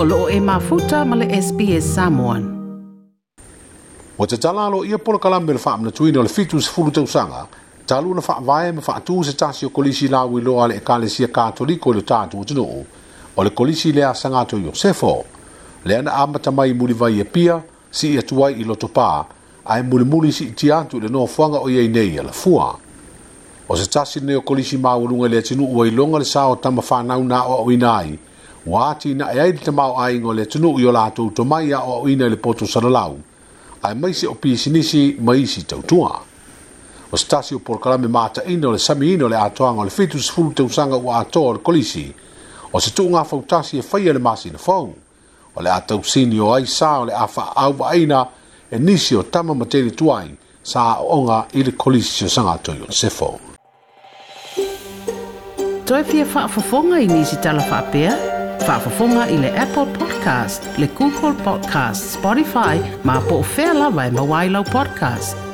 O loo e mafuta ma le SPS Samoan. O te tala alo ia pola kalambe le whaamna tuina le fitu se fulu tausanga, talu na vae ma whaatu se tasi o kolisi la wiloa le ekalesia katoliko le tātu tunuu, o le kolisi lea sangato Yosefo, le ana amata mai muli vai e pia, si ia tuai i loto pā, ai muli muli si iti atu le no fuanga o iei nei ala fua. O se tasi ne o kolisi maulunga le tinu uai longa le sao tama whanau na o oinai, ua atiina e ai le tamaoaiga o le atunuu i o latou tomai a o auina i le poto salalau ae maise o pisinisi ma isi tautua o se tasi o polokalame mataʻina o le samiina o le atoaga o le fitusefulu tausaga ua atoa o le kolisi o se tuugafautasi e faia le masina fou o le a tausini o ai sa o le a faaauvaaina e nisi o tama ma tenetu ai sa aʻooga i le kolisi siosaga atoi o le sefo toe fia faafofoga i nisi talafaapea Fafafonga i le Apple Podcast, le Google Podcast, Spotify, ma po fela vai mawailau podcast.